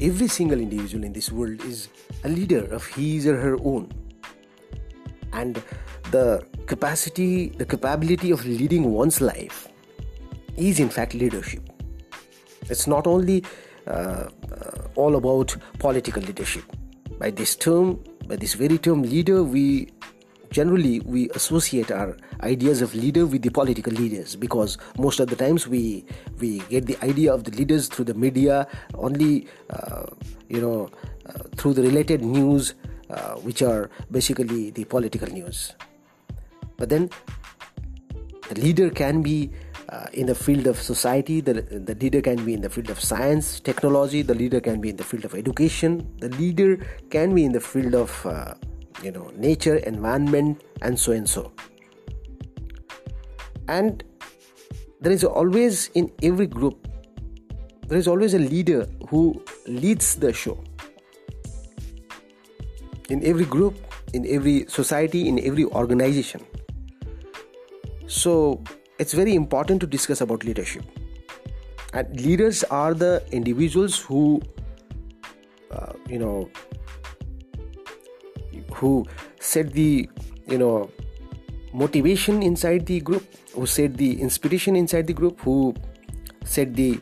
every single individual in this world is a leader of his or her own. And the capacity, the capability of leading one's life is in fact leadership. It's not only uh, uh, all about political leadership. By this term, by this very term leader, we generally we associate our ideas of leader with the political leaders because most of the times we we get the idea of the leaders through the media only uh, you know uh, through the related news uh, which are basically the political news. But then the leader can be uh, in the field of society the, the leader can be in the field of science technology the leader can be in the field of education the leader can be in the field of uh, you know nature environment and so and so. And there is always in every group there is always a leader who leads the show. In every group in every society in every organization. So it's very important to discuss about leadership. And leaders are the individuals who uh, you know who set the you know motivation inside the group who set the inspiration inside the group who set the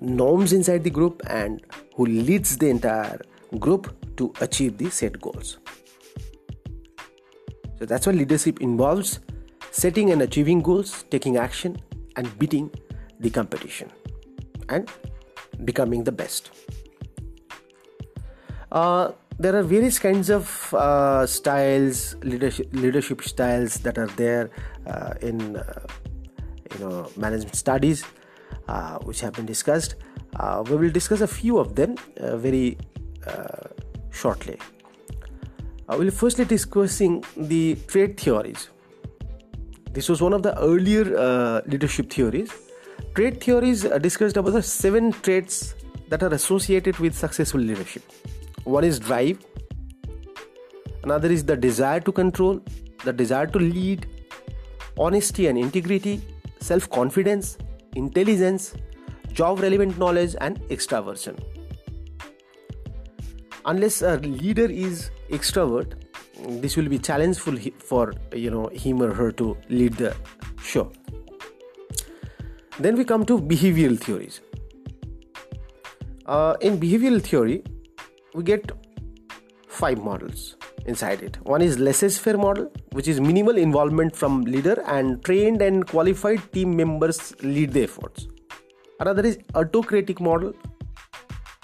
norms inside the group and who leads the entire group to achieve the set goals so that's what leadership involves setting and achieving goals, taking action, and beating the competition and becoming the best. Uh, there are various kinds of uh, styles, leadership, leadership styles that are there uh, in uh, you know management studies, uh, which have been discussed. Uh, we will discuss a few of them very shortly. I will firstly discussing the trait theories this was one of the earlier uh, leadership theories. Trait theories uh, discussed about the seven traits that are associated with successful leadership. One is drive, another is the desire to control, the desire to lead, honesty and integrity, self confidence, intelligence, job relevant knowledge, and extraversion. Unless a leader is extrovert, this will be challengeful for you know him or her to lead the show. Then we come to behavioral theories. Uh, in behavioral theory we get five models inside it. One is laissez-faire model which is minimal involvement from leader and trained and qualified team members lead the efforts. Another is autocratic model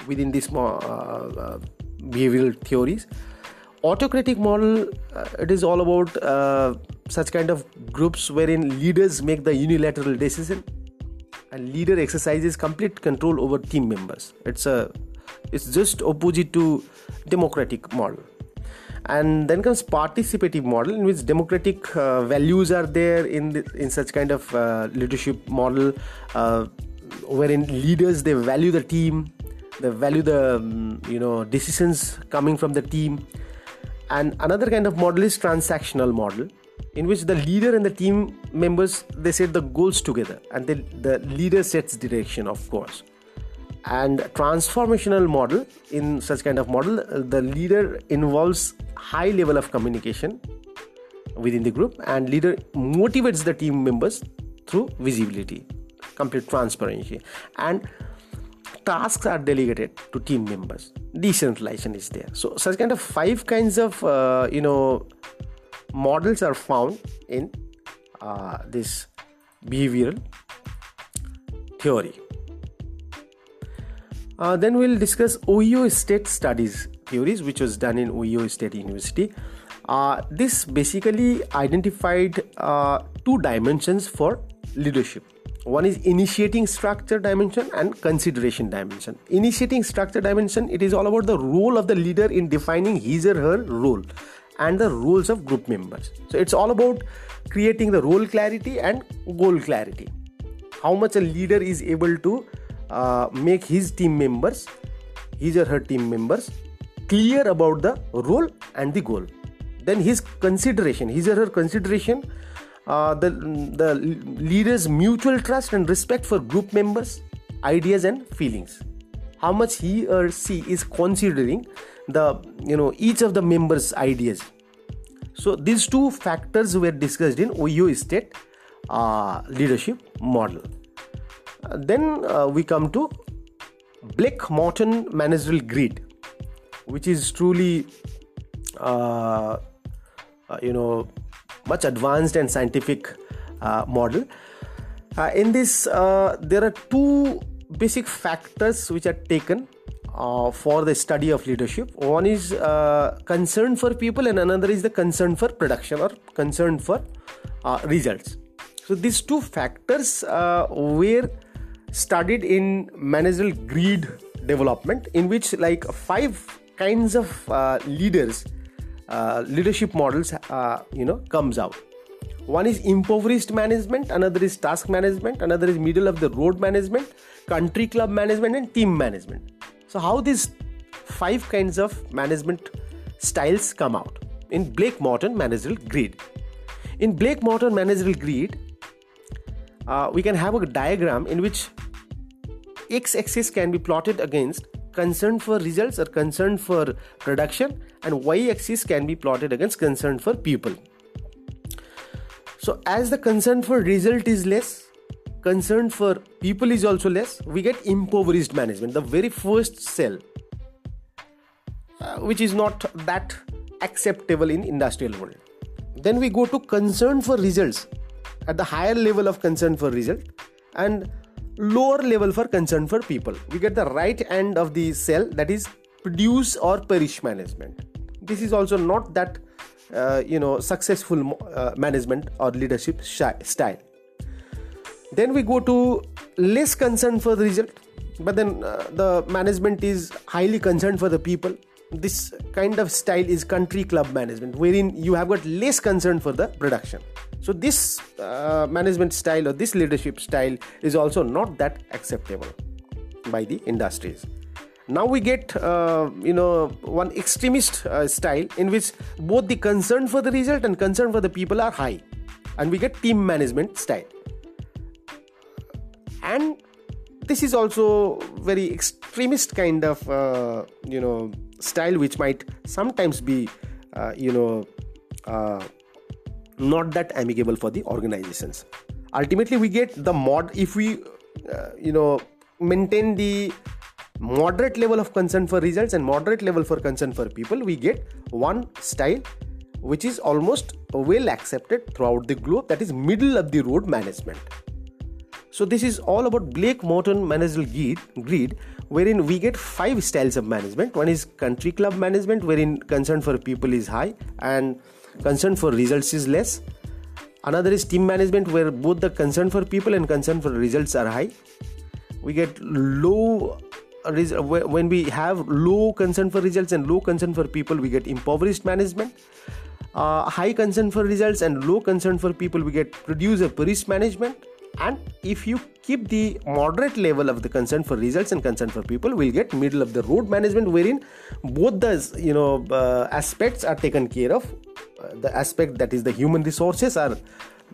within this uh, uh, behavioral theories. Autocratic model uh, it is all about uh, such kind of groups wherein leaders make the unilateral decision and leader exercises complete control over team members. It's a it's just opposite to democratic model. And then comes participative model in which democratic uh, values are there in the, in such kind of uh, leadership model uh, wherein leaders they value the team they value the um, you know decisions coming from the team. And another kind of model is transactional model in which the leader and the team members they set the goals together and the, the leader sets direction of course and transformational model in such kind of model the leader involves high level of communication within the group and leader motivates the team members through visibility complete transparency and tasks are delegated to team members. Decentralization is there. So such kind of five kinds of uh, you know models are found in uh, this behavioral theory uh, then we'll discuss ohio state studies theories which was done in ohio state university. Uh, this basically identified uh, two dimensions for leadership. One is initiating structure dimension and consideration dimension. Initiating structure dimension it is all about the role of the leader in defining his or her role and the roles of group members. So it's all about creating the role clarity and goal clarity. How much a leader is able to uh, make his team members his or her team members clear about the role and the goal. Then his consideration his or her consideration uh, the, the leader's mutual trust and respect for group members, ideas, and feelings. how much he or she is considering the you know each of the members ideas. So these two factors were discussed in Ohio state uh, leadership model then uh, we come to blake mouton managerial grid which is truly uh, uh, you know much advanced and scientific uh, model. In this there are two basic factors which are taken uh, for the study of leadership. One is uh, concern for people and another is the concern for production or concern for uh, results. So these two factors uh, were studied in managerial grid development in which like five kinds of uh, leaders uh, leadership models you know comes out. One is impoverished management another is task management another is middle of the road management country club management and team management. So how these five kinds of management styles come out? In blake mouton managerial grid in blake mouton managerial grid uh, we can have a diagram in which x-axis can be plotted against concern for results or concern for production and y-axis can be plotted against concern for people. So as the concern for result is less concern for people is also less we get impoverished management the very first cell uh, which is not that acceptable in industrial world. Then we go to concern for results at the higher level of concern for result and lower level for concern for people. We get the right end of the cell that is produce or perish management. This is also not that uh, you know successful uh, management or leadership style. Then we go to less concern for the result but then uh, the management is highly concerned for the people. This kind of style is country club management wherein you have got less concern for the production so this uh, management style or this leadership style is also not that acceptable by the industries. Now we get uh, you know one extremist uh, style in which both the concern for the result and concern for the people are high. And we get team management style. And this is also very extremist kind of uh, you know style which might sometimes be uh, you know uh, not that amicable for the organizations ultimately we get the mod if we uh, you know maintain the moderate level of concern for results and moderate level for concern for people we get one style which is almost well accepted throughout the globe that is middle of the road management so this is all about Blake Mouton managerial grid, wherein we get five styles of management. One is country club management, wherein concern for people is high and concern for results is less. Another is team management, where both the concern for people and concern for results are high. We get low when we have low concern for results and low concern for people, we get impoverished management. Uh, high concern for results and low concern for people, we get producer perish management and if you keep the moderate level of the concern for results and concern for people we'll get middle of the road management wherein both the you know uh, aspects are taken care of. Uh, the aspect that is the human resources are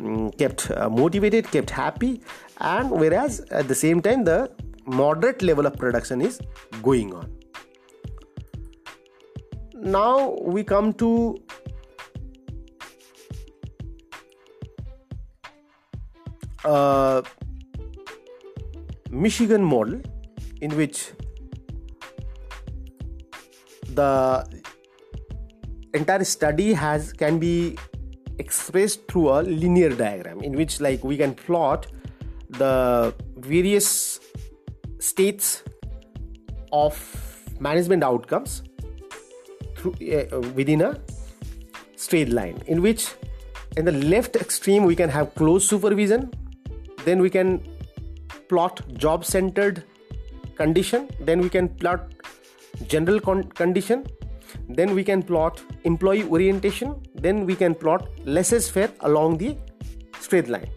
um, kept uh, motivated kept happy. And whereas at the same time the moderate level of production is going on. Now we come to uh, Michigan model in which the entire study has can be expressed through a linear diagram in which like we can plot the various states of management outcomes through uh, within a straight line in which in the left extreme we can have close supervision then we can plot job centered condition then we can plot general con- condition then we can plot employee orientation then we can plot laissez-faire along the straight line.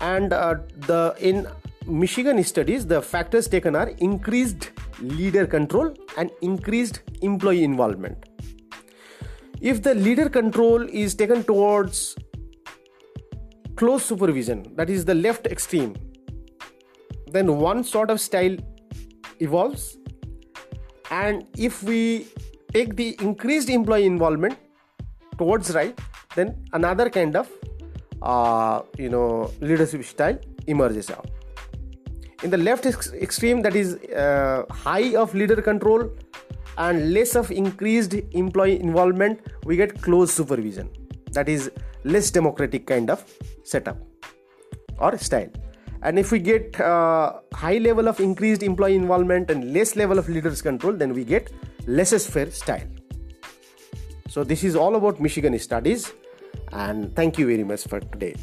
And uh, the in michigan studies the factors taken are increased leader control and increased employee involvement. If the leader control is taken towards close supervision that is the left extreme. Then one sort of style evolves. And if we take the increased employee involvement towards right then another kind of uh, you know leadership style emerges out. In the left ex- extreme that is uh, high of leader control and less of increased employee involvement we get close supervision. That is less democratic kind of setup or style. And if we get uh, high level of increased employee involvement and less level of leaders control then we get laissez-faire style. So this is all about michigan studies and thank you very much for today